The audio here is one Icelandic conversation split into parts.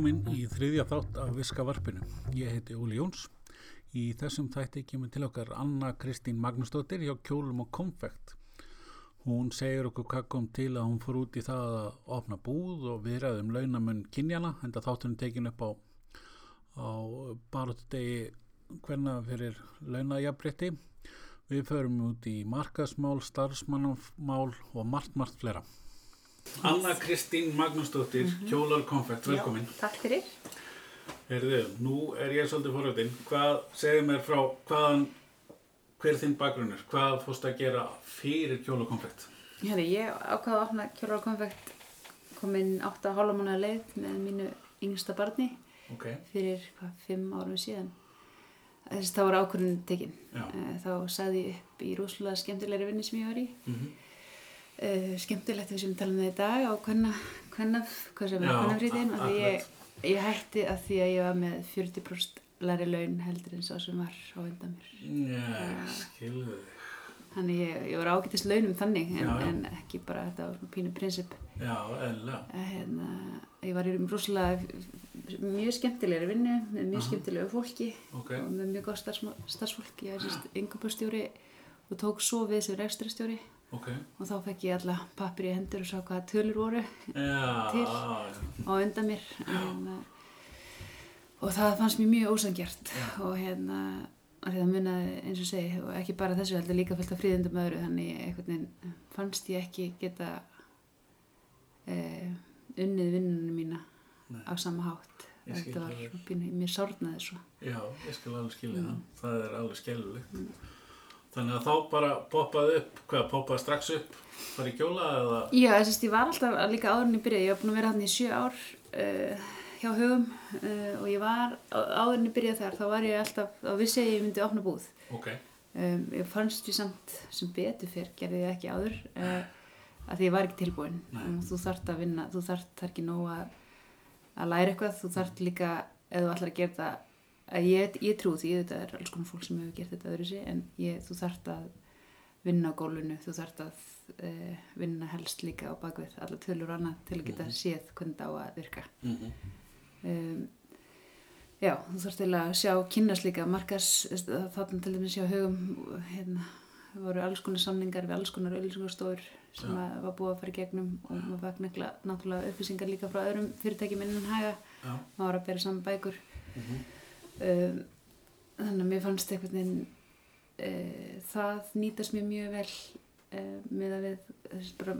Velkomin í þriðja þátt af Viska Varpinu. Ég heiti Óli Jóns. Í þessum þætti kemur til okkar Anna Kristín Magnúsdóttir hjá Kjólum og Konfekt. Hún segir okkur hvað kom til að hún fór út í það að opna búð og viðraðum launamunn kynjana, enda þáttunum tekin upp á, á baróttu degi hverna fyrir launajafrétti. Við förum út í markasmál, starfsmannamál og margt, margt flera. Anna Kristín Magnúsdóttir, mm -hmm. Kjólar Konfekt, velkomin. Já, takk fyrir. Herðu, nú er ég svolítið fórhættin. Hvað segir mér frá hvaðan, hver þinn bakgrunnur? Hvað fórst að gera fyrir Kjólar Konfekt? Herri, ég ákvaði að opna Kjólar Konfekt komin 8,5 mánuða leið með mínu yngsta barni Okay. fyrir hvað, 5 árum síðan. Þess að það var ákvörðin tekinn. Eh, Þá saði ég upp í rosalega skemmtilegri vinni sem ég var í. Mm -hmm. Uh, skemmtilegt við sem tala um það í dag á er frítin a- að ég, ég hætti að því að ég var með 40% læri laun heldur en svo sem var á undan mér Já, skilðu þig. þannig ég, ég var ágætist launum þannig en, Já, já. en ekki bara þetta var svona pínu prinsip Já, eðlilega. að hérna, ég var í rosalega mjög skemmtilegri vinnu með mjög skemmtilegu fólki Ok. og með mjög starfsma- starfsfólk ég er sérst yngöpastjóri og tók svo við sem rekstrastjóri Ok. og þá fekk ég alla pappir í hendur og sá hvaða tölur voru Já, Til. á undan mér en, uh, og það fannst mér mjög ósangjart og hérna það munaði eins og segi og ekki bara þessu heldur líka fullt af fríðindum öðru þannig veginn fannst ég ekki geta uh, unnið vinnunum mína Nei. á sama hátt skil þetta var mér sárnaði svo Já, ég skal alveg skilja Mm. það. Það er alveg skellulegt. Þannig að þá bara poppaði upp, hvað, poppaði strax upp, farið í kjóla eða? Já, þess að ég var alltaf líka áður en ég byrjaði, ég var búin að vera hann í sjö ár uh, hjá hugum uh, og ég var, á- áður en ég byrjaði þar, þá var ég alltaf, þá vissi ég að ég myndi opna búð. Ok. Um, ég fannst því samt sem betur fyrr, gerði ég ekki áður, uh, að því ég var ekki tilbúin. Um, þú þarft að vinna, þú það er ekki nóg að, að læra eitthvað, þú þarft líka, ef þú ætlar að gera þetta, að ég, ég trú því, þetta er alls konar fólk sem hefur gert þetta öðru sig, en ég, þú þarft að vinna á gólfinu, þú þarft að uh, vinna helst líka á bakvið alla tölur og annað til að geta séð hvernig það á að virka. Mm Um, já, þú þarft til að sjá kynnast líka markas, þarna til dæmis sjá hugum, hérna, voru alls konar samningar við alls konar auðlýsingarstofur sem Já. að var búið að fara í gegnum og maður fæk nekla náttúrulega upplýsingar líka frá öðrum fyrirtækjum innan haga, Já. maður var að bera saman bækur Mm um, þannig að mér fannst veginn uh, það nýtast mér mjög vel uh, með að við þess, bara,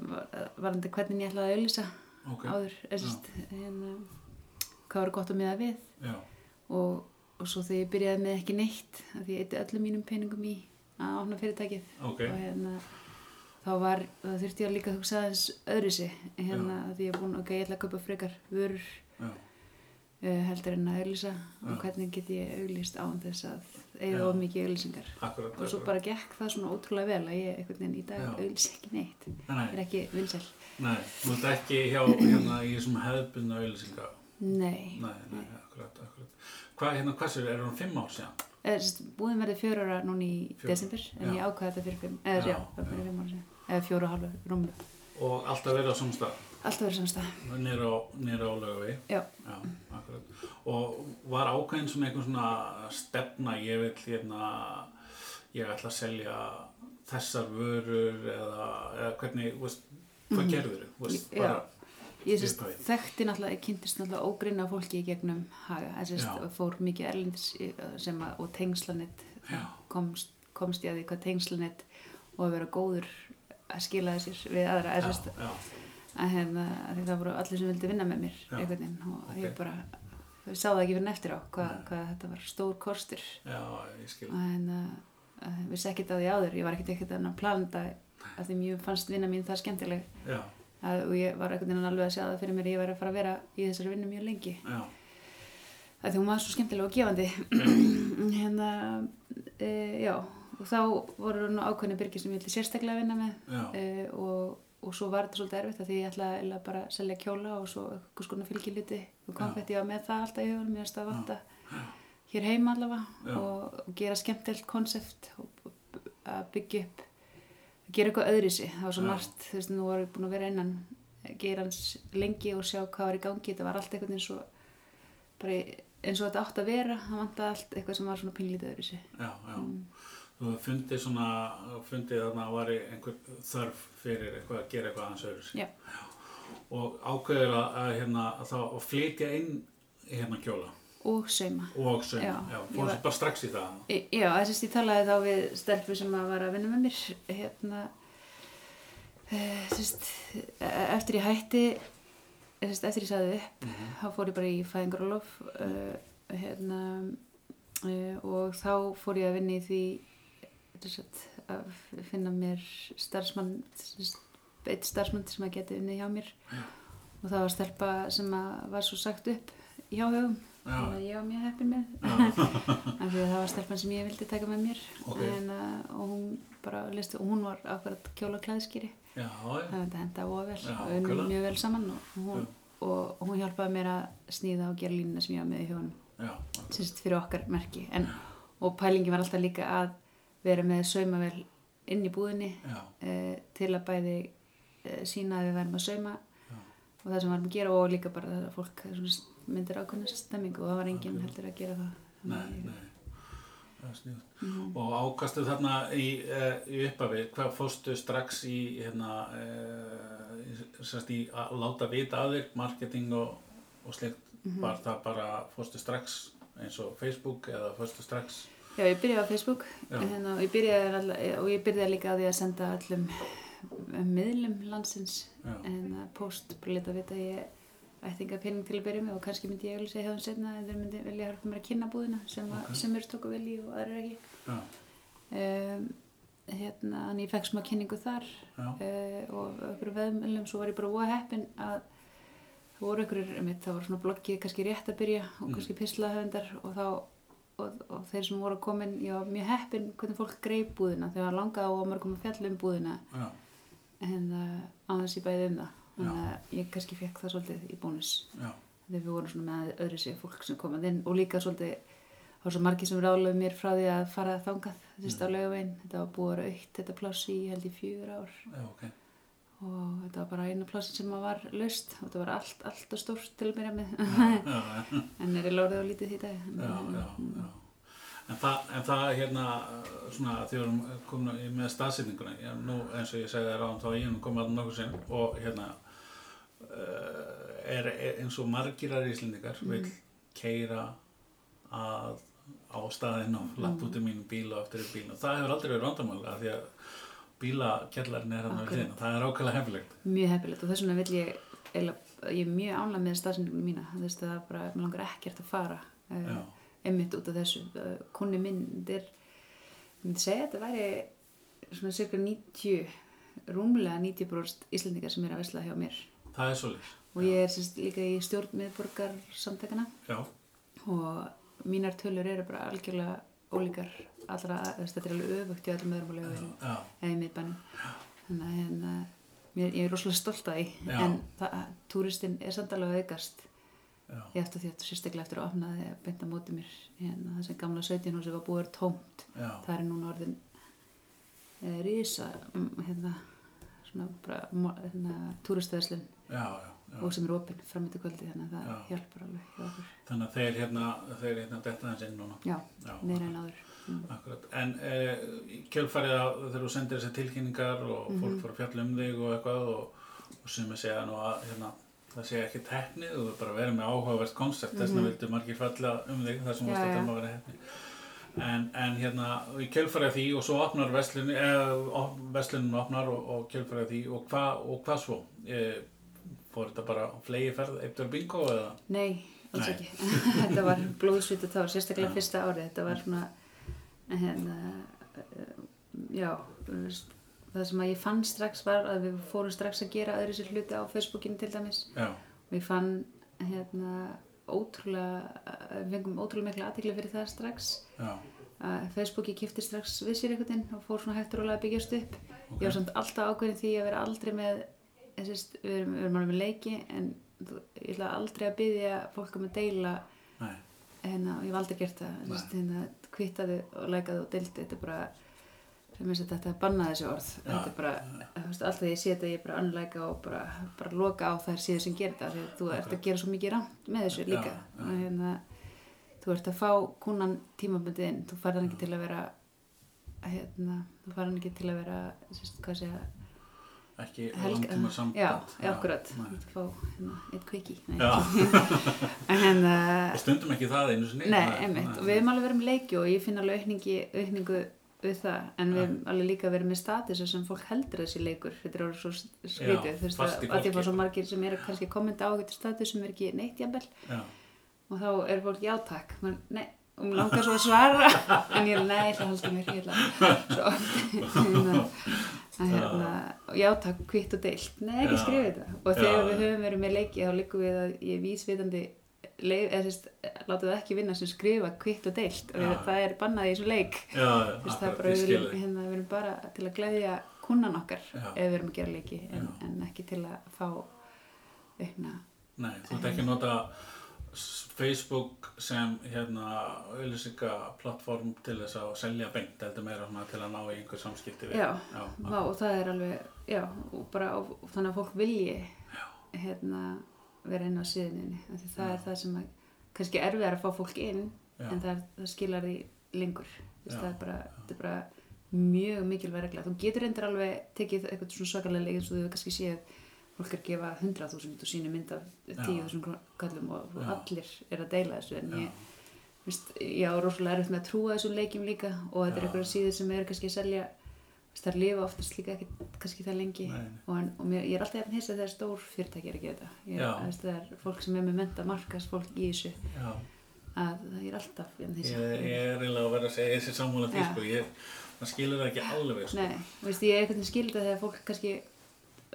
varandi hvernig ég ætlaði að auðlýsa Ok. áður eðsist, hérna, hvað var gott að miða við Já. og, og svo þegar ég byrjaði með ekki neitt að því ég eitti öllum mínum peningum í að opna fyrirtækið Ok. og hérna þá var, þá þurfti ég að líka að hugsa aðeins öðru sig hérna að því ég er búin, ok, ég ætla að kaupa frekar vörur Já. Uh, heldur en að auðlýsa Já. og hvernig get ég auðlýst án þess að Já. eiga of mikið auðlýsingar og svo bara gekk það svona ótrúlega vel að ég einhvern veginn í dag Já. auðlýs ekki neitt Nei. ég er ekki vinsæl Nei, þú ert ekki hjá hérna í þessum hefðbundna auðlýsinga. nei, Nei, nei, akkurat, akkurat. Hvað, hérna, sér, er hún fimm ár síðan? Búðin verði fjóra ára núna í desember en já. ég ákvaði þetta fyrir fimm eða Já, já, það var fyrir fimm ára síðan eða fjóra og halva rúmlu Og alltaf verið á samstað, alltaf verið samstað nýra á, á lögavi. já, Já. Og var ákveðin svona einhvern svona stefna, ég vil hérna, ég ætla að selja þessar vörur eða, eða hvernig, veist, hvað mm gerður veist, Já. bara, ég Upphafið. þekkti náttúrulega, ég kynntist náttúrulega ógrinna fólki í gegnum haga sérst, Já. fór mikið erlendis í- sem að, og tengslanett Já. komst, komst ég að því hvað tengslanett og að vera góður að skila þessir við aðra já, að, sérst, já, að, hérna, að því það voru allir sem vildi vinna með mér Já. einhvern veginn og Ok. ég bara ég sá það ekki fyrir eftir á hvað, hvað þetta var stór kostur. Já, ég skil. en uh, uh, vissi ekkert að því áður ég var ekkert ekkert að plana þetta af því mér fannst vinna mín það skemmtileg. Já, að, og ég var ekkert alveg að sjá það fyrir mér að ég var að fara að vera í þessari vinnu mjög lengi. Já, að því hún var svo skemmtileg og gefandi. Hérna e, já, og þá voru nú ákveðni byrgir sem ég ætli sérstaklega að vinna með e, og, og svo var þetta svolítið erfitt að því ég ætla eiginlega bara að selja kjóla og svo eitthvað skona fylgiliti og konfetti ég var með það alltaf í hugunum ég veist að vanta hér heima allavega og, og gera skemmtilegt konsept og og að byggja upp að gera eitthvað öðri sig það var svo margt, þú veist, nú var ég búin að vera innan geirans lengi og sjá hvað var í gangi. Þetta var allt einhvern veginn svo bara í- eins og þetta átt að vera. Það vantaði allt eitthvað sem var svona pínlítið öðru sig Já, já. Þú fundið svona, fundið að var einhver þörf fyrir eitthvað að gera eitthvað aðeins öðru. Já. Og ákveður að, að, hérna, að þá að flytja inn hérna kjóla og sauma og sauma. Já, Já, fórstu bara strax í það. Í- Já, þess að ég talaði þá við stelpu sem að var að vinna með mér hérna eh, sérst, eftir ég hætti sérst, eftir ég sagði upp Mhm. þá fór ég bara í fæðingarólof uh, hérna uh, og þá fór ég að vinna í því að finna mér starfsmann eitt starfsmann sem að geti unnið hjá mér. Já. og það var stelpa sem að var svo sagt upp hjá höfum þannig að ég var mjög heppin með. Að það var stelpan sem ég vildi taka með mér. Ok. en, uh, og hún bara listi, og hún var akkurat kjóla klæðskýri Já, já, það henda og Já, og unnum mjög vel saman og hún, og hún hjálpaði mér að sníða og gera línuna sem ég var með í já, sérst fyrir okkar merki. En, og pælingi var alltaf líka að vera með saumavel inn í búðinni uh, til að bæði uh, sína að við værum að sauma Já. og það sem varum að gera og líka bara það að fólk myndir ákveðna stemmingu og það var enginn heldur að gera það nei, nei. Mhm. Og ákastu þarna í, uh, í uppafi, hvað fórstu strax í, hérna, uh, sérst í að láta vita að þig, marketing og, og slikt, Mhm. var það bara, fórstu strax eins og Facebook eða fórstu strax, Já, ég byrjaði á Facebook hérna, og, ég byrjaði, alla- og ég byrjaði líka á því að senda öllum miðlum landsins en að post, bara leta að vita að ég ætti enga pening til að byrja með og kannski myndi ég auðvitað hjá þeim setna en þeir myndi vilja hjálpa mér að kynna búðina sem, Ok. okay. sem er stóku vel í og aðrir ekki um, hérna, þannig ég fekk smá kynningu þar uh, og okkur veðmöllum svo var ég bara voða heppin að það voru einmitt, það var svona bloggið kannski rétt að byrja og Mm. kannski pislahöfundar og þá og, og þeir sem voru að komin, ég var mjög heppin hvernig fólk greið búðina þegar langaði á að mörgum að fjalla um búðina. Já, en uh, á þess ég bæði um það. Þannig að ég kannski fekk það svolítið í bónus. Þegar við vorum svona með öðru sér fólk sem komað inn og líka svolítið það var svo margir sem ráðlega mér frá því að fara þangað Mm. þetta var búið að vera aukt þetta pláss í held í fjögur ár. Já, ok, og þetta var bara einu plássin sem að var laust. Og þetta var allt, allt og stórt til að byrja með. En er í lórið og lítið því dag. Já, já, já. En það, en það hérna, svona, þegar við erum komin í- með staðsetninguna, já, nú eins og ég segði þér áðan, þá ég komið að nokkuð sinn. Og hérna, uh, er, er eins og margirar íslendingar vil keira að á staðinn og lapp út í mínu bíl og eftir í bíl. Og það hefur aldrei verið vandamál af því að bílakjallarinn er hann við Akkurat. hliðina, það er ákveðlega hefilegt. mjög heppilegt og þess vegna vil ég eiginlega- ég er mjög ánlega með stafsendingum mína. Veist að bara, mér langar ekkert að fara uh, Já, einmitt út af þessu. Uh, kunni minn, þetta er ég myndi segja að þetta væri svona cirka 90 rúmlega 90% Íslendingar sem er að vesla hjá mér. Það er svolítið. og ég er sérst líka í stjórn miðborgar samtakana Já, og mínar tölur eru bara algjörlega ólíkar allra, þetta er alveg öfugt í öllum öðrum og lögum eða í miðbænum. Þannig að hérna, mér, ég er rosalega stolt að því. En túristinn er samt alveg aukast já, ég eftir því að sérstaklega eftir að opnaði að beinta móti mér hérna, þessi gamla 17 húsi var búið tómt. Já, það er núna orðin e, rísa mm, hérna, svona bara hérna, já. og sem er opinn fram til kvöldi þannig að það Já. hjálpar alveg hjá okkur. Þannig að þeir hérna, þeir hérna detta hans inn núna. já, Já, meira en áður. Akkurat, en eh, kjölfarið þegar þú sendir þessar tilkynningar og Mhm. fólk fór að fjalla um þig og eitthvað og, og sem að segja nú að hérna, það sé ekki teknið og þú bara verið með áhugavert koncept, þess vegna Mhm. vildu margir falla um þig þar sem að já. tala um að vera hefni. En, en hérna, í kjölfarið því og svo opnar veslun, eða veslunin opnar og, og kjölfarið því og hvað og hvað svo? E, fór þetta bara flegi ferð, eittur bingo eða? nei, alls ekki þetta var blóðsvita tár, sérstaklega Já. fyrsta árið þetta var svona hérna, eh, já það sem að ég fann strax var að við fórum strax að gera öðru sér hluti á Facebookinu til dæmis. Já, ég fann hérna ótrúlega, við fengum ótrúlega mikla aðtikli fyrir það strax. Já, Facebooki kipti strax við sér einhvern veginn og fór svona hægt og rólega að byggjast upp. Ok. ég var samt alltaf ákveðin því að vera aldrei með þessist, við erum, við erum alveg með leiki en ég ætla aldrei að byggja fólk um að deila. Nei, hérna, og ég hef aldrei gert það. Þessist, hérna, kvittaði og lækaði og deildi. Þetta er bara það minnst að þetta bannað þessi orð. Já. þetta er bara, þú veist, alltaf ég sé þetta ég er bara anlæka og bara, bara loka á þær síður sem gerir þetta, þú ert að gera svo mikið rámt með þessu líka. já. og hérna, þú ert að fá kúnan tímabundið inn, þú fær hann ekki til að vera hérna, þú fær hann ekki til að vera, sérst, hvað segja ekki langtíma samband já, já, akkurat. þú fá hérna, eitt kviki Já. en hérna og stundum ekki það einu sinni. Nei, einmitt, og við hefum alveg verið með leiki og ég finn alveg aukningi, aukningu við það, en við hefum alveg líka verið með statusa sem fólk heldur þessi leikur. Þetta er orðið svo skrítið, Já, þú veist að, að því fólki. að svo margir sem kannski að kommenta á eitthvað status sem er ekki neitt jafnvel. Já, og þá er fólk játak, nei, og mér langar svo að svara. En ég er nei, það haldur mér hérna, hérna, játak, kvitt og deilt. Nei, ekki Já. skrifa þetta. Og Já, þegar já. við höfum verið með leiki þá líkum við að ég er vísvitandi láta það ekki vinna sem skrifa kvitt og deilt og það er bannað í þessu leik. Já, er akkurat, bara, við hérna, við erum bara til að gleðja kunnan okkar Já. ef við erum að gera leiki en, en ekki til að fá aukna Nei, þú ert ekki að nota Facebook sem hérna auðlýsingaplattform til þess að selja beint heldur meira svona til að ná í einhver samskipti við. Já, já, og það er alveg já, og bara og, og þannig að fólk vilji hérna vera inn á síðuninni það Já. er það sem að kannski erfiðar að fá fólk inn Já. en það, er, það skilar því lengur Já. það er bara, þetta er bara mjög mikilvæg regla þú getur reyndir alveg tekið eitthvað svona svakalega leik eins og þú hefur kannski séð fólk er að gefa 100.000 og sínu mynd af 10.000 kallum og, og Já. allir er að deila þessu en Já. ég Vist, ég á rosalega erfitt með að trúa þessum leikjum líka og þetta er Já. einhverja síður sem er kannski að selja það lifa oftast líka ekki kannski það lengi. Og, en, og mér, ég er alltaf jafn hissa þegar stór fyrirtæki er að gera þetta. Það er fólk sem er með menta markas fólk í þessu já. að það er alltaf jafn hissa. Ég, ég er eiginlega að vera að segja þessi sammála því sko, ég, það skilur það ekki alveg sko. Nei, veist, ég er einhvern veginn skilda þegar fólk kannski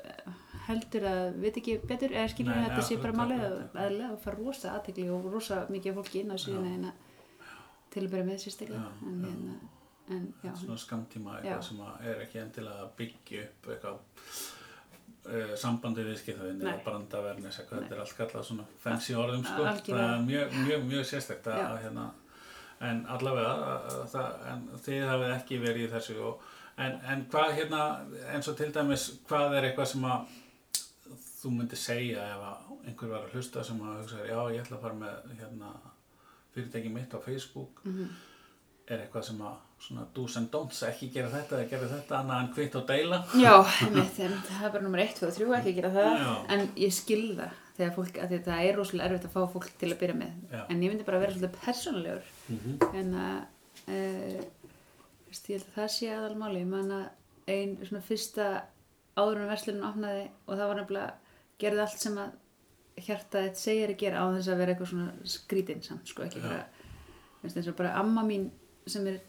eh, heldur að veit ekki betur eða skilur Nei, að þetta sé bara málið akkurat, að fara rosa aðtekli og rosa mikið fólki inn á síðan en til að byrja með sérstaklega en, svona skamtíma eitthvað sem er ekki endilega að byggja upp eitthvað uh, sambandi viðskiptaðin Nei. eða brandavernis eitthvað, þetta er allt kallað svona fancy orðum sko, það er mjög, mjög, mjög sérstækt að, hérna en allavega að, að það, en þið hafið ekki verið í þessu og, en, en hvað hérna eins og til dæmis hvað er eitthvað sem að þú myndir segja ef einhver var að hlusta sem að hugsa já ég ætla að fara með hérna fyrirtæki mitt á Facebook. Mhm. er eitthvað sem að svona do's and don'ts ekki gera þetta eða gera þetta annað en kvitt og deila Já, einmitt, einmitt, það er bara nummer 1, 2 og 3 ekki að gera það, Já. en ég skil það þegar fólk, að þetta er rosalega erfitt að fá fólk til að byrja með, Já. en ég myndi bara vera svolítið persónulegur, mm -hmm. en að held að það sé aðalmáli, ég man að ein svona fyrsta áður en verslunin opnaði og það var nefnilega gerði allt sem að hjarta þetta segir að gera á þess að vera eitthvað svona skrítinn samt, sko, ekki bara eins og bara amma mín sem er,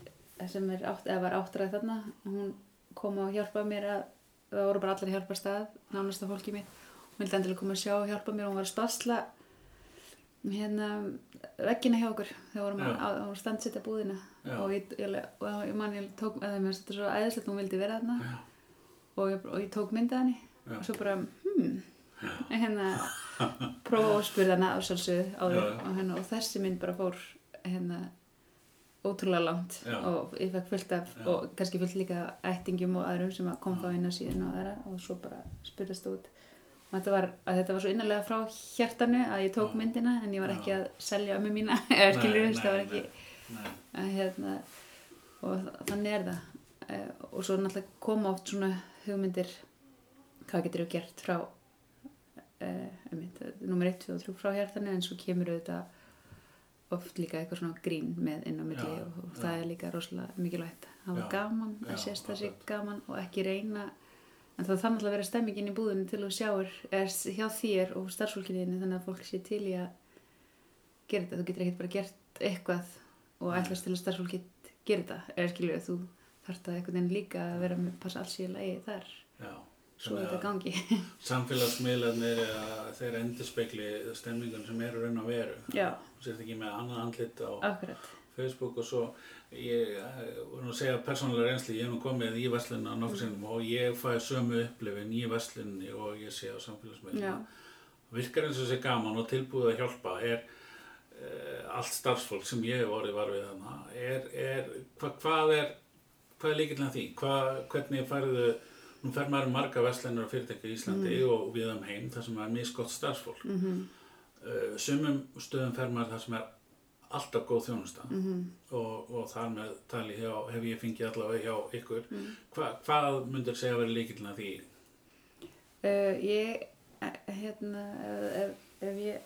sem er átt, eða var áttræð þarna hún kom og hjálpaði mér að það voru bara allir að hjálpa stað nánasta fólki mitt, hún vildi endilega koma að sjá og hjálpa mér, hún var að spasla hérna veggina hjá okkur þegar vorum Já. að, að standsetja búðina. Já. og ég, ég, og ég man ég tók eða mér þetta svo æðislegt hún vildi vera þarna. Já. og ég, og ég tók mynda henni. Og svo bara hmm. Hérna prófa og spurði hana á sjálfsögðu áður og, hérna, og þessi mynd bara fór hérna ótrúlega langt Já. og ég fekk fullt af Já. og kannski fullt líka ættingum og öðrum sem að kom þá inn á síðan og aðra og svo bara spurðast út og þetta var, að þetta var svo innanlega frá hjartanu að ég tók Já. myndina en ég var ekki að selja ömmu mína eða skilur nei, það var ekki Nei. að hérna og þa- þannig er það Eh, og svo náttúrulega koma oft svona hugmyndir hvað getur þú gert frá uh, nummer 1, 2 og 3 frá hjartanu en svo kemur auðvitað oft líka eitthvað svona grín með inn á milli Já, og, og það er líka rosalega mikilvægt. Að hafa gaman, að sést það sé akkurat. gaman og ekki reyna en það þannig að vera stemmingin í búðinu til þú sjáur er hjá þér og starfsfólkinni þannig að fólk sé til í að gera þetta, þú getur ekkert bara gert eitthvað og ætlast til að starfsfólki gera þetta, eða skilju þú þarft að einhvern veginn líka að vera með passa alls í lagi þar, Já. Þannig Samfélagsmiðlarnir þeir endurspegli stemningun sem eru raun að veru. Sért ekki með annað andlit á akkurat. Facebook og svo ég voru að segja persónulega reynsli, ég hef nú komið í nokkuð sinnum og ég fæ sömu upplifin í verslunni og ég sé á samfélagsmiðlum. Já, virkar eins og sé gaman og tilbúið að hjálpa er uh, allt starfsfólk sem ég hef orðið var við þarna. Er, er, hva, hvað er hvað er líkilega því? Hvað, hvernig færðu, nú fer maður marga verslanir og fyrirtæki í Íslandi og við um heim þar sem er misgott starfsfólk. Mm. -hmm. sumum stöðum fer maður þar sem er alltaf góð þjónusta -hmm. og, og þar með tali hjá, hef ég fengið allavega hjá ykkur. Hva, hvað myndir segja að vera líkilega því? Uh, ég, eh, hérna, ef, ef, ég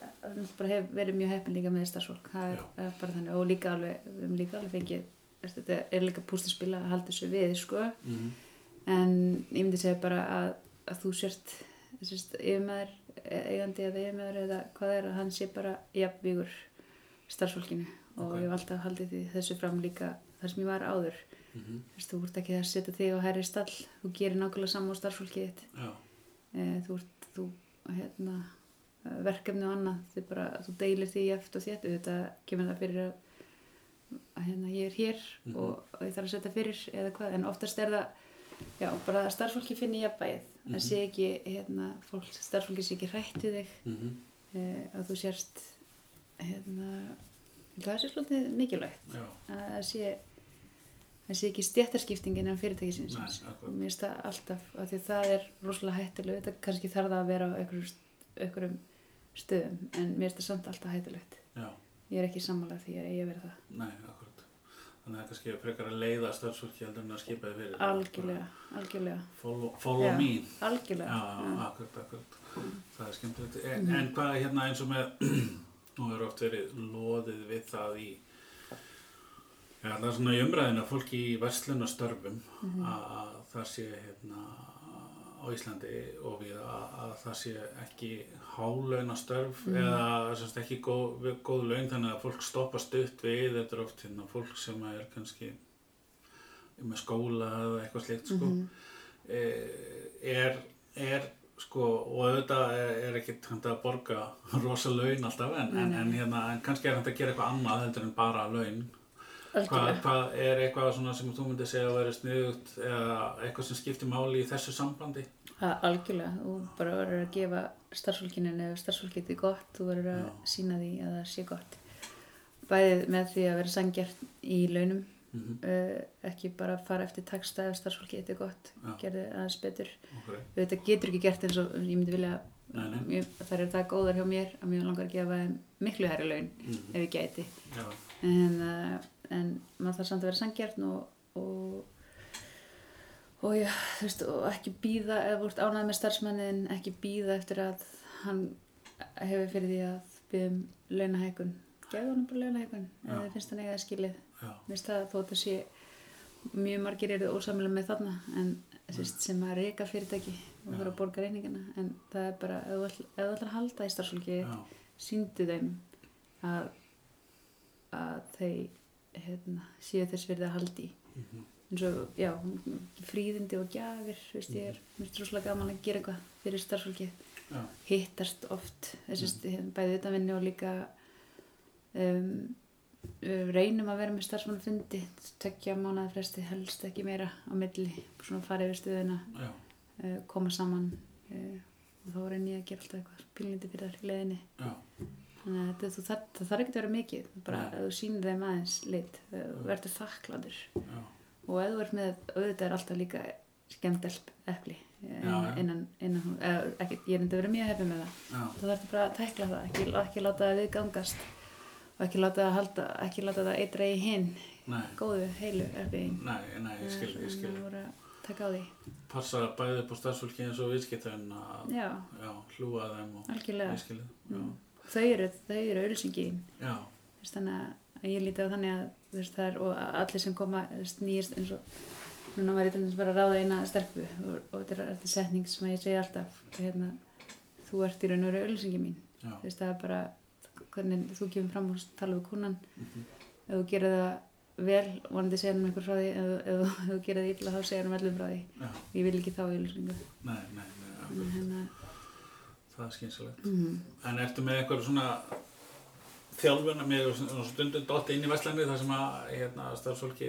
hef verið mjög heppin líka með starfsfólk, það er, er bara þannig og líka alveg, við höfum líka alveg fengið, þetta er líka pústaspila að halda þessu við, sko, Mm -hmm. En ég myndi segja bara að, að þú sért, sérst, yfirmaður, eigandi eða yfirmaður eða hvað er, að hann sé bara jafnvígur starfsfólkinu og Ok. ég hef alltaf haldið því þessu fram líka þar sem ég var áður, Mm -hmm. Veist, þú ert ekki að setja þig á hærri stall, þú gerir nákvæmlega saman á starfsfólkið þitt Já, e, þú ert þú, hérna, verkefni og annað bara, þú deilir því eftir og þétt þetta kemur það fyrir að, að hérna, ég er hér Mhm. og, og ég þarf að setja fyrir eða hvað, en oftast er það já, bara að starfsfólki finni jafnbæð Mhm. að sé ekki, hérna, fólk starfsfólki sé ekki hrætt við þig. Mm -hmm. e, að þú sérst hérna það sé svolítið mikilvægt. Já, að sé það sé ekki stjættarskiptingin en fyrirtækisins og mér finnst það alltaf af því það er rosalega hættilegt þetta kannski þarf það að vera á einhverjum, stöðum en mér finnst það samt alltaf hættilegt já, ég er ekki sammála því að ég verið það. Nei, akkurat. Þannig að það er kannski frekar að leiða starfsfólki heldur en að skipa þið fyrir. algjörlega, algjörlega Follow, follow Já. me. algjörlega Já, já. akkurat, akkurat. Það er skemmtilegt. En, en hvað er hérna eins og með, nú er oft verið loðið við það í, já, það er svona í umræðinu að fólki í verslunastörfum að, að það sé hérna á Íslandi og við að, að það sé ekki hálaunastörf eða semst ekki góð, góð laun þannig að fólk stoppa stutt við. Þetta er oft hérna fólk sem er kannski með skóla eða eitthvað slikt sko. Eh, er, er sko og auðvitað er, er ekki hægt að borga rosa laun alltaf en, en, en, hérna, en kannski er hægt að gera eitthvað annað heldur en bara laun hvað, hvað er eitthvað svona sem þú myndir segja að vera sniðugt eða eitthvað sem skiptir máli í þessu sambandi Ha, algjörlega, þú bara verður að gefa starfsfólkinu ef starfsfólkið er gott, þú verður að Já. sína því að það sé gott bæðið með því að vera sangjart í launum mm -hmm. uh, ekki bara fara eftir taksta ef starfsfólkið er gott, Já. gerði aðeins betur okay. þetta getur ekki gert eins og ég myndi vilja Nei, nei. Mér, það er það góðar hjá mér að mér langar að gefa miklu herri laun Mhm. ef ég gæti Já, en, uh, en maður þarf samt að vera sangjart og, og og já, veist, og ekki býða ef þú ert ánægð með starfsmannin ekki býða eftir að hann hefur fyrir því að byggja um launahækun gefðu hann bara launahækun eða þið finnst hann eiga það skilið. Finnst það þó að það sé mjög margir eru ósamlega með þarna en sérst, sem að reyka fyrirtæki og þurfa að borga reyningana en það er bara, ef þú ætlar að halda í starfsfólki síndu þeim að, að þeir hérna, séu þess verið að haldi Mhm. eins og, já, fríðindi og gjafir, veist ég er mér finnst rosalega gaman að gera eitthvað fyrir starfsfólki já, hittast oft þessi, mm. bæði utanvinni og líka um, við reynum að vera með starfsmannafundi tekja mánuði fresti helst ekki meira á milli, svona fara yfir stöðuna já, uh, koma saman uh, og þá reynir ég að gera alltaf eitthvað pílindi fyrir þar í leiðinni. Já, þannig að þú, það, það þarf ekki að vera mikið bara að þú sýnir þeim aðeins lit þú verður þakkladur og ef þú ert með, auðvitað er alltaf líka skemmt epli Já, já. innan, innan, eða, ekki, ég er enda vera mjög hefði með það. Já, þá þarftu bara að tækla það ekki, ekki láta það viðgangast og ekki láta það halda ekki láta það eitra í hinn góðu, heilu erfiðin nei, nei, ég skil, ég skil. voru að taka á því. Passa bæði upp á starfsfólki eins og viðskiptun að, hlúa þeim og skil þið, mm. Þau eru, þau eru auðlýsingin já, þannig að ég líti á þannig að veist, er, og allir sem koma nýjast eins og núna var ég til dæmis bara að ráða eina stelpu og, og þetta er þetta setning sem ég segi alltaf hérna, þú ert í raun og veru auðlýsingin mín. Þú veist, það er bara hvernig þú kemur fram og tala við kúnan Mhm. ef þú gerir það vel vonandi segja hann einhver frá því ef, ef, ef þú gerir það illa þá segja hann öllum frá því. Já, ég vil ekki þá auðlýsingu nei, nei, nei, hérna, það er skynsalegt mm, En ertu með eitthvað svona þjálfuna með stundum dotti inn í Vestlæni þar sem að hérna, starfsfólki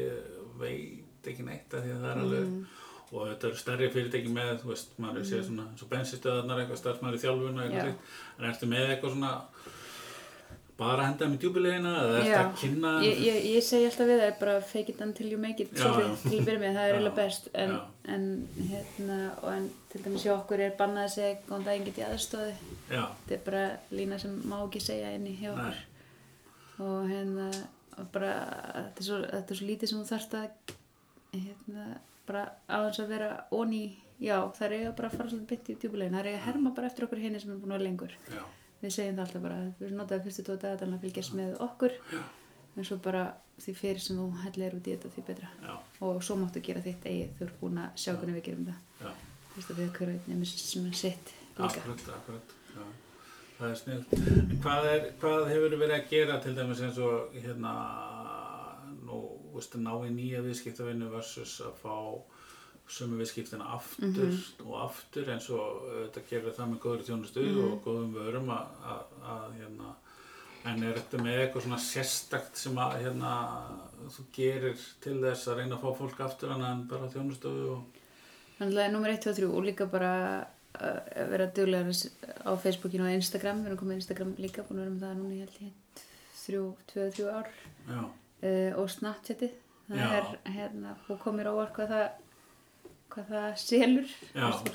veit ekki neitt af því að það er alveg mm, og þetta eru stærri fyrirtæki með, þú veist, maður mm. sé svona eins og bensinstöðarnar eitthvað starfsmæður í þjálfuna Já. eitthvað slíkt en ertu með eitthvað svona bara henda með djúbilegina eða eftir að kynna ég, ég, ég segi alltaf við það bara fake it until you make it Já, svolítið, já. til að byrja með, það er eiginlega best. En, en hérna og en til dæmis hjá okkur er bannað að segja góðan daginn get ég aðstóði þetta er bara lína sem má ekki segja inni hjá okkur. Og hérna og bara þetta er svo, þetta er svo lítið sem þú þarft að hérna bara aðeins að vera onni já það er eiga bara að fara svolítið bytt í djúbulegin það er eiga að herma bara eftir okkur henni sem er búin að vera lengur. Já, við segjum það alltaf bara við notaðum fyrstu tóta að fylgjast með okkur. En svo bara því fyrir sem þú hellir út í þetta því betra. Já, og svo máttu gera þitt eigið þú ert búin að sjá hvernig við gerum það. Já. þú veist að við hverju einn sem er sitt líka. Akkurat, akkurat, já. Það er snill. Hvað, er, hvað hefur verið að gera til dæmis eins og hérna, nú, ná í nýja viðskiptavinnu versus að fá sömu viðskiptina aftur Mhm. og aftur eins og þetta gerir það með góður þjónustu Mhm. og góðum vörum að, að, að hérna, en er þetta með eitthvað svona sérstakt sem að hérna, þú gerir til þess að reyna að fá fólk aftur en bara þjónustofu og Þannig að nummer 1, 2 og 3 og líka bara uh, að vera duglegar á Facebookinu og Instagram, við erum komið á Instagram líka, búin að vera með það núna í held ég þrjú, tvö, þrjú ár já, uh, og Snapchatið, það Já. er hérna, og komir óvart hvað það hvað það selur. Að,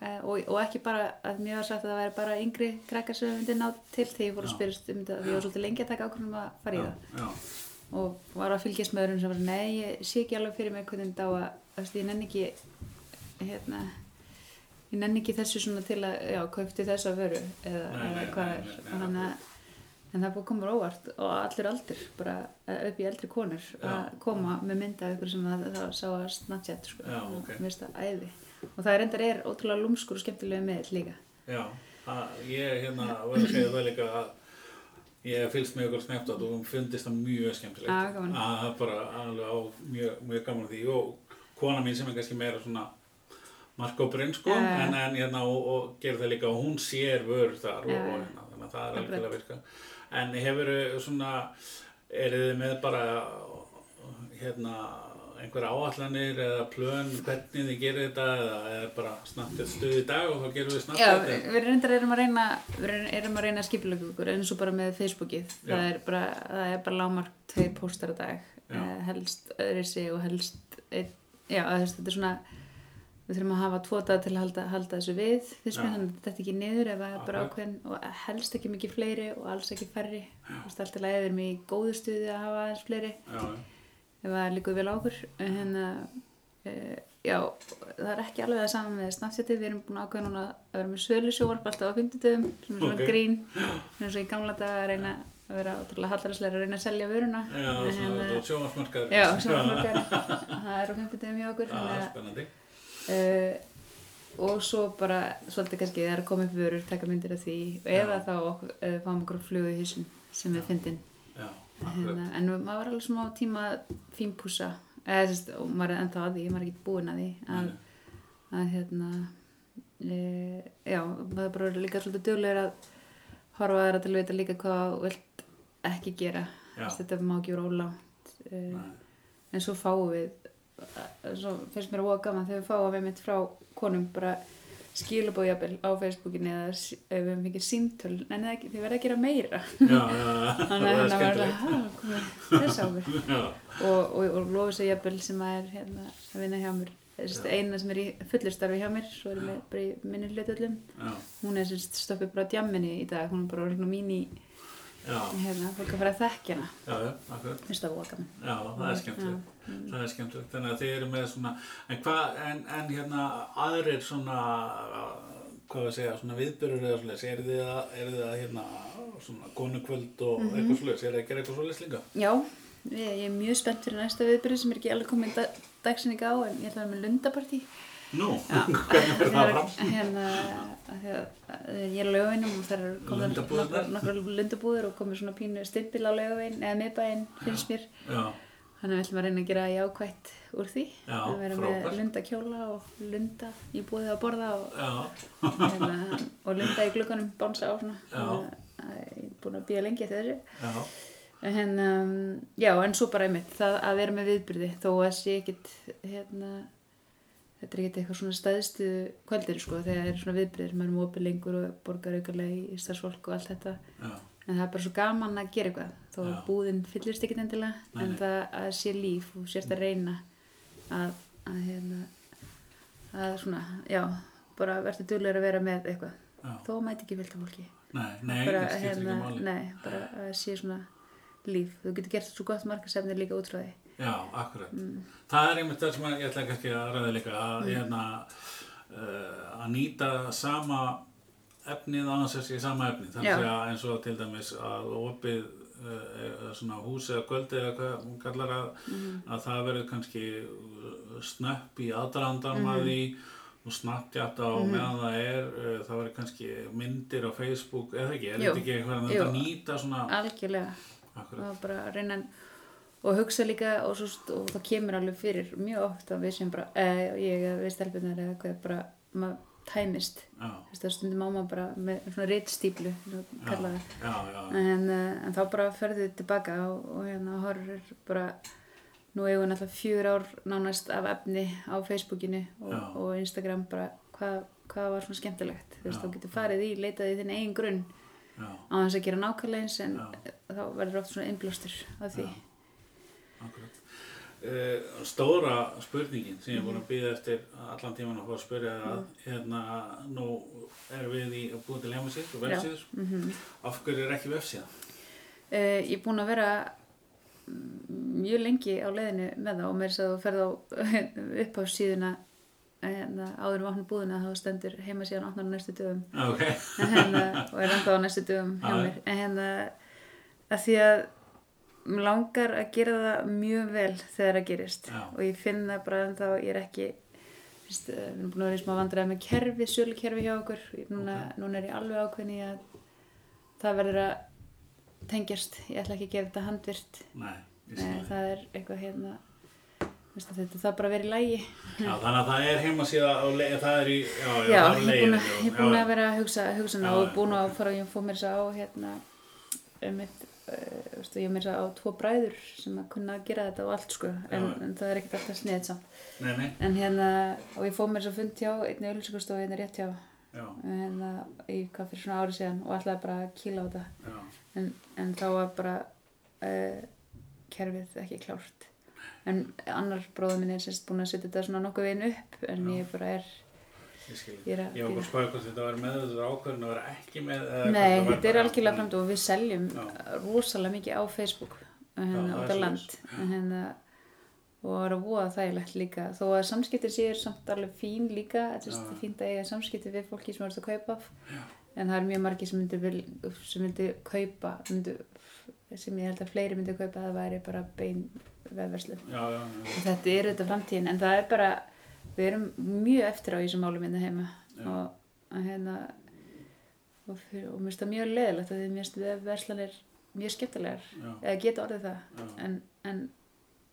uh, og, og ekki bara að mér var sagt að það væri bara yngri krakkar sem við myndi ná til því ég fór að spyrjast um þetta því ég var svolítið lengi að taka ákvörðum að fara í það. já, og var að fylgjast með öðrum sem var nei, ég sé ekki alveg fyrir mig hvernig þetta á að veist, ég nenni ekki hérna ég nenni ekki þessu svona til að já, kaupti þessa vöru eða, eða hvað er. þannig að en það búið að koma óvart og allir aldur bara upp í eldri konur að koma með mynda af ykkur sem að það sá að Snapchat sko, Já, og ok. mér finnst það æði. Og það er endar er ótrúlega lúmskur og skemmtilega með líka. Já, það, ég hérna var að segja það líka að ég fylgst með ykkur sneft og hún fundist það mjög skemmtilegt. Að það bara alveg á mjög, mjög gaman að því. Og kona mín sem er kannski meira svona markóbrinn sko, Já, já. en, en hérna og, og gerir það líka og hún sér vörur þar og, Já, og hérna, þannig að það er alveg að virka. En hefur svona, eru þið með bara hérna einhver áallanir eða plön hvernig þið gerir þetta eða er bara snabbt stuð í dag og þá gerum við snabbt Já, þetta við reyndar erum að reyna við erum- að reyna að skipulega okkur eins og bara með Facebookið það Já. er bara, það er bara lámark tvei póstar á dag Já. eh, helst öðri sig og helst einn, já, þetta er svona við þurfum að hafa tvo dag til að halda, halda þessu við fyrst mér þannig að þetta ekki niður ef það er bara ákveðin og helst ekki mikið fleiri og alls ekki færri. Þú veist, allt í lagi við erum í góðu stuði að hafa aðeins fleiri. Já, ef það líkur vel á okkur. En hérna uh, já, það er ekki alveg það saman með Snapchatið, við erum búin að ákveða núna að vera með svölu sjóvarp alltaf á 50 dögum sem er svona Ok. grín. Sem er svo í gamla dag að reyna að vera ótrúlega hallaræslega að reyna að selja vöruna. Já, En svona hérna- sjónvarsmarkaður. já, sjóvarpmarkar það er á 50 dögum hjá okkur Já, að, spennandi. Uh, og svo bara svolítið kannski það er að koma upp vörur, taka myndir af því. Eða þá okkur, uh, fáum okkur flugu í hísum sem við fyndin. Hérna, en maður var alveg svona á tíma fínpúsa eða sérst, og maður er enda að því, maður er ekki búinn að því að, að hérna e, já, maður er bara líka svolítið duglegur að horfa aðra til að vita líka hvað vilt ekki gera. Þess, þetta má ekki vera ólátt e, Nei. en svo fáum við eh, svo finnst mér að voða gaman þegar við fáum við mitt frá konum bara skilabóðjabel á Facebookinu eða við fengið símtöl en það ekki, þið verða að gera meira. Þannig að það hérna var það skemmtilegt. "Ha, komið þess á mér og, og, og jafnvel sem að er hérna, að vinna hjá mér eina sem er í fullurstarfi hjá mér svo er ég með bara í minni hlutullum já, hún er sagt stoppið bara á djamminni í dag hún er bara orðin á mín í hérna, fólk að fara að þekkja hana finnst það voka minn Já, það er skemmtilegt. Það er skemmtilegt. Þannig að þið eru með svona, en hvað, en, en hérna aðrir svona, hvað við segja, svona viðbyrður eða svoleiðis, eru þið að, eru þið að hérna, svona konukvöld og Mhm. eitthvað svoleiðis, eru þið að gera eitthvað svoleiðis líka? já, ég, ég er mjög spennt fyrir næsta viðbyrði sem er ekki alveg komið dag, dagsinning á en ég ætla að vera með lundapartí Nú, hvernig verður það fram? hérna að ég er á laugavinum og það er komið nokkrar lundabúður og komið svona pínu stimpil á laugavin eða miðbæinn finnst mér Já, Þannig að við ætlum að reyna að gera jákvætt úr því. Já, að vera frábært. með lunda kjóla og lunda í búið að borða og, hérna, og lunda í glugganum bánsa á svona. Ég er búin að býja lengi eftir þessu. já, En, um, já, en svo bara einmitt, það að vera með viðbyrði þó að sé ekkit, hérna, þetta er ekkit eitthvað svona stæðstu kvöldir, sko, þegar það er svona viðbyrðir, maður er með opið lengur og borgar aukarlega í starfsfólk og allt þetta. já, en það er bara svo gaman að gera eitthvað þó að búðin fyllist ekkit endilega en það að sé líf og sérst að reyna að, að hérna að svona, já, bara verður duglegur að vera með eitthvað. Já. þó mæti ekki vilt af fólki. Nei, nei, bara, ekki máli. nei, bara að sé svona líf, þú getur gert svo gott markasefni líka út frá því Já, akkurat. Mm. Það er einmitt það sem að- ég ætla kannski að ræða líka að, hérna, uh, að nýta sama efnið á þess að sé sama efnið. Það er að eins og til dæmis að opið uh, svona hús eða kvöldi eða hvað hún kallar að, Mhm. að það verður kannski snöpp í aðdraðandan Mhm. að því og snabbtjátt á meðan það er uh, það verður kannski myndir á Facebook eða ekki, er þetta ekki eitthvað að nýta svona algjörlega akkurat, og bara að reyna en- og hugsa líka og, svo, og það kemur alveg fyrir mjög oft að við sem bara, eh, ég eða við stelpunar eða hvað bara, maður tæmist. Þú veist, það stundum á maður bara með svona já, en, eh, en þá bara ferðu tilbaka og, og hérna horfir bara nú eigum við náttúrulega fjör ár nánast af efni á Facebookinu og, og Instagram bara hvað, hvað var svona skemmtilegt? Þú veist, þú getur farið í, leitað í þinn eigin grunn á þess að gera nákvæmlega eins en Já. þá verður oft svona innblástur af því. Já. Akkurat. Uh, stóra spurningin sem ég er búin að býða eftir allan tíman að fá að spyrja það að hérna, nú erum við í að búið til heimasíð og vefsíður, mm af hverju er ekki vefsíða? Uh, ég er búin að vera mjög lengi á leiðinu með það og mér að þú ferð á upp á síðuna hérna, áður við opnum búðina þá stendur heima síðan opnar á næstu dögum. Ok, en, hérna, og er enda á næstu dögum hjá Já. mér. En hérna að því að mér langar að gera það mjög vel þegar það gerist. Já. og ég finn það bara en þá ég er ekki Vist, við erum búin að vera í smá vandræði með kerfi, sölukerfi hjá okkur. Núna, núna er ég alveg ákveðin í að það verður að tengjast, ég ætla ekki að gera þetta handvirt. Nei, Nei, það. er eitthvað hérna veistu, þetta það bara verið í lægi Já, þannig að það er heimasíða á leið, það er í, já, já, ég er búin að, er að vera að hugsa, hugsa og búin að fara og fór mér þess að á hérna um mitt, uh, veistu, ég er mér þess að á tvo bræður sem að kunna að gera þetta og allt sko en, en það er ekkert alltaf sniðið samt. En hérna, og ég fór mér að fund hjá einni auðlýsingastofu, einni rétt hjá. Já, hérna, í hvað fyrir svona ári síðan og ætlaði bara að kýla á þetta. En, en þá var bara uh, kerfið ekki klárt. En annar bróður minn er sérst búin að setja þetta svona nokkuð veginn upp en Já. ég bara er, ég skil ég að var bara að spæða hvort þetta var með þetta ákvörðin að vera ekki með eða Nei, var þetta er algjörlega framtíð og við seljum Já. rosalega mikið á Facebook hérna, út af land hérna, og það er að voða þægilegt líka. Þó að samskipti séu samt alveg fín líka þetta Já. er fínt að eiga samskipti við fólki sem verður að kaupa. Af en það er mjög margir sem myndi, vil, sem myndi kaupa myndi, sem ég held að fleiri myndi kaupa það væri bara bein Já, já, já, og þetta er þetta framtíðin en það er bara, við erum mjög eftir á þessum málum minna heima. Já. og hérna og, fyrir, og mér finnst það mjög leðilegt að því mér finnst vefverslanir mjög skemmtilegar. Eða geta orðið það. En, en,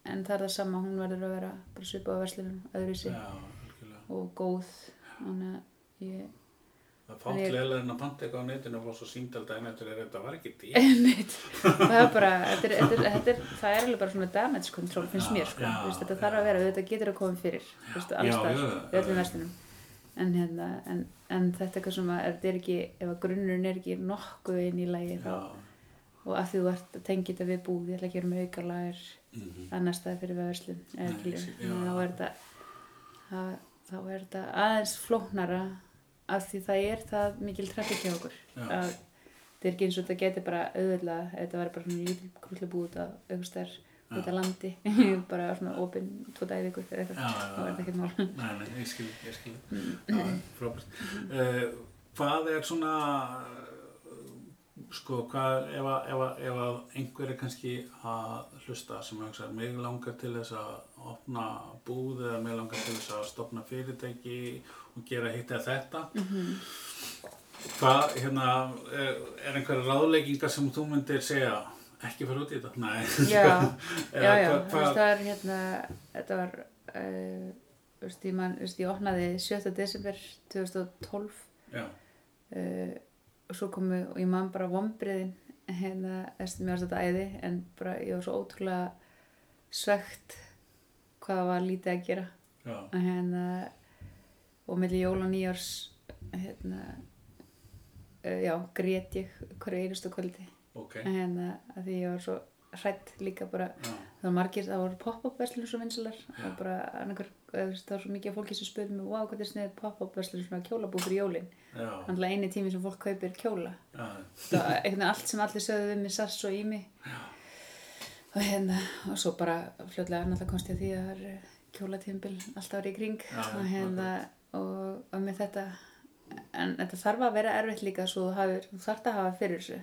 en það er það sama, hún verður að vera bara svipað á verslunum öðruvísi. Og góð. Þannig að ég Það er fátt leiðilega en að panta eitthvað á netinu og fá svo eftir að þetta var ekki. Einmitt. það er bara þetta er, þetta er, þetta er, það er alveg bara svona damage control finnst Já, mér sko, já, Þú veist, þetta þarf að vera þetta getur að koma fyrir þú veist, alls Já, staðar, já, í öllum verstunum en, hérna, en, en þetta er eitthvað sem að þetta er ekki, ef að grunnurinn er ekki nokkuð inn í lagi þá, og að því þú ert að tengja þetta við búð ég ætla ekki að gera með auka lagar mhm, annar staði fyrir verslun eða það, þá er þetta aðeins flóknara af því það er það mikil trafík hjá okkur að þetta er ekki eins og þetta geti bara auðvitað, þetta væri bara svona lítil krullu búið út af augustær út af landi bara svona opinn tvo dæði ykkur eða eitthvað, þá er þetta ekkert mál Nei, nei, ég skil, ég skil. Mm. Frábært. Uh, hvað er svona, sko, hvað, ef ef ef einhver er kannski að hlusta sem að hugsa, mig langar til þess að opna búð eða mig langar til þess að stopna fyrirtæki og gera hitt eða þetta. Mhm. Hvað, hérna, er, er einhverja ráðleikingar sem þú myndir segja, ekki fara út í þetta? Nei. já, já, já, þú veist það er hérna þetta var uh, þú veist, ég opnaði 7. desember 2012 Já, uh, og svo komu og ég man bara vombriðin hérna, þess að mér varst þetta æði en bara ég var svo ótrúlega svegt hvað var lítið að gera. Og hérna og melli jól og nýjárs hérna uh, já, grét ég hverju einustu kvöldi. Ok, en hérna að því ég var svo hrætt líka bara já, það var margir, það voru pop-up verslunum svo vinsalar og bara annarkar, það var svo mikið af fólki sem spurði mig, wow, hvað er sniðið pop-up verslunum svona kjólabú fyrir jólin? Þannig eini tími sem fólk kaupir kjóla. Veginn allt sem allir sögðu við mig sass og í mig. Og hérna og svo bara fljótlega náttúrulega komst ég að því að það er kjólatímbil alltaf árið í kring. Já, og hérna og, og með þetta en þetta þarf að vera erfitt líka svo þú, þarf að hafa fyrir þessu.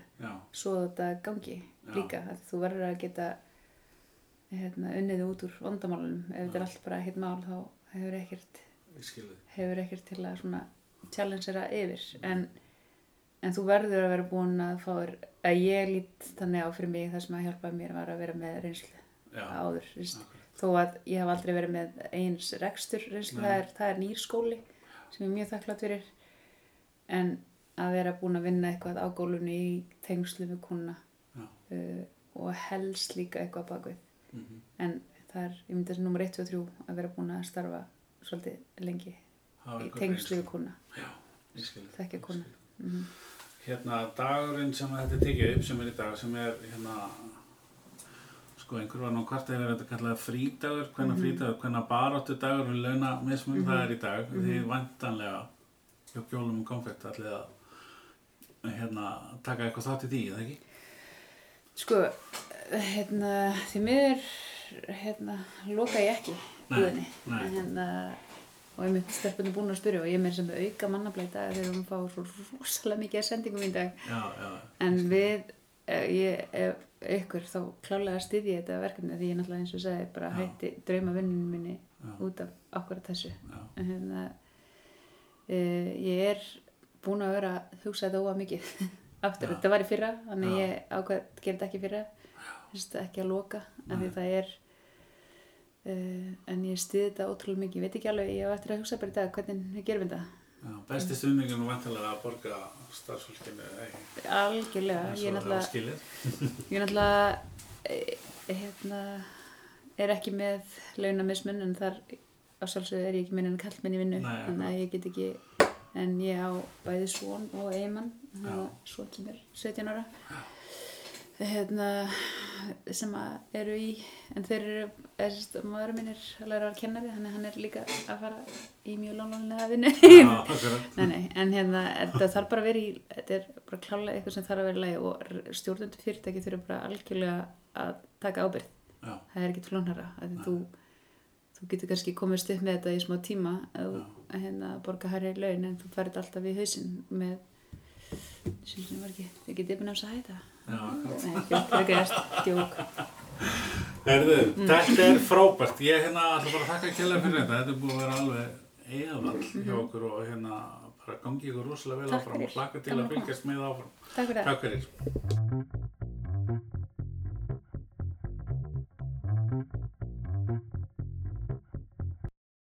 Svo þetta gangi líka að þú verður að geta hérna, unnið út úr vandamálunum. Ef þetta er allt bara ekkert mál þá hefur ekkert, hefur ekkert til að svona challengera yfir. En, en þú verður að vera búin að fá að ég lít þannig á fyrir mig það sem að hjálpa mér var að vera með reynslu Já, áður þó að ég hef aldrei verið með eins rekstur reynslu, það er, það er nýr skóli sem ég er mjög þakklátt fyrir. En að vera búin að vinna eitthvað á gólunni í tengslu við kuna uh, og helst líka eitthvað bakvið Mhm. en það er, ég myndi þessi nummer 1 og 3 að vera búin að starfa svolítið lengi í tengslu við kuna þekkja ég kuna mm Hérna, dagurinn sem þetta er tekið upp sem er í dag, sem er hérna, sko einhver var nú hvart eða þetta kallað frídagur, hvenna frídagur, hvenna baráttu dagur við launa mismun það er í dag, því vantanlega hjá bjólum og konfekt allir að hérna, taka eitthvað þátt í því, eða ekki? sko, hérna því miður hérna, loka ég ekki nei. hérna, og ég myndi stelpunni búin að spyrja og ég með sem auka mannableita þegar við fá svo rosalega mikið sendingum í dag Já, já, en við eh, ég, ef ykkur þá klálega styðji þetta verkefni því ég náttúrulega eins og sagði bara Já. hætti drauma vinnunum minni Já. út af akkurat þessu en hérna e, ég er búin að vera að hugsa þetta óa mikið aftur, þetta var í fyrra þannig Já. ég ákvað að gera þetta ekki fyrra Þess, ekki að loka af því það er uh, en ég styði þetta ótrúlega mikið. Ég veit ekki alveg, ég á eftir að hugsa bara í dag hvernig við gerum þetta. Já, besti stuðningin og vantanlega að borga starfsfólkinu, ekki? algjörlega, ég náttúrulega ég náttúrulega e, hérna er ekki með launamismun en þar á sjálfsögðu er ég ekki minn en kallmenn í vinnu. Nei, þannig að ég get ekki en ég á bæði svon og eigimann Já. svon sem er 17 ára hérna sem eru í en þeir eru, sérst, maður minn er að læra að þannig að hann er líka að fara í mjög lánlónlega vinnu. En hérna, þetta þarf bara að vera í, þetta er bara klálega eitthvað sem þarf að vera í lagi og stjórnundu fyrirtæki þurfa bara algjörlega að taka ábyrgð. Já, Það er ekki flónara, að þú, þú getur kannski komist upp með þetta í smá tíma að hérna, borga hærri laun en þú færið alltaf í hausinn með, sem sem var ekki, þið getið yfir náms að hætta. Er gæst, djók. Herðu, Mm. þetta er frábært. Ég hérna ætla bara að þakka kjærlega fyrir þetta. Þetta er búið að vera alveg eðvall hjá okkur og hérna bara gangi ykkur rosalega vel Mhm. Áfram og hlaka til að fylgjast með áfram. Takk fyrir það. Takk fyrir.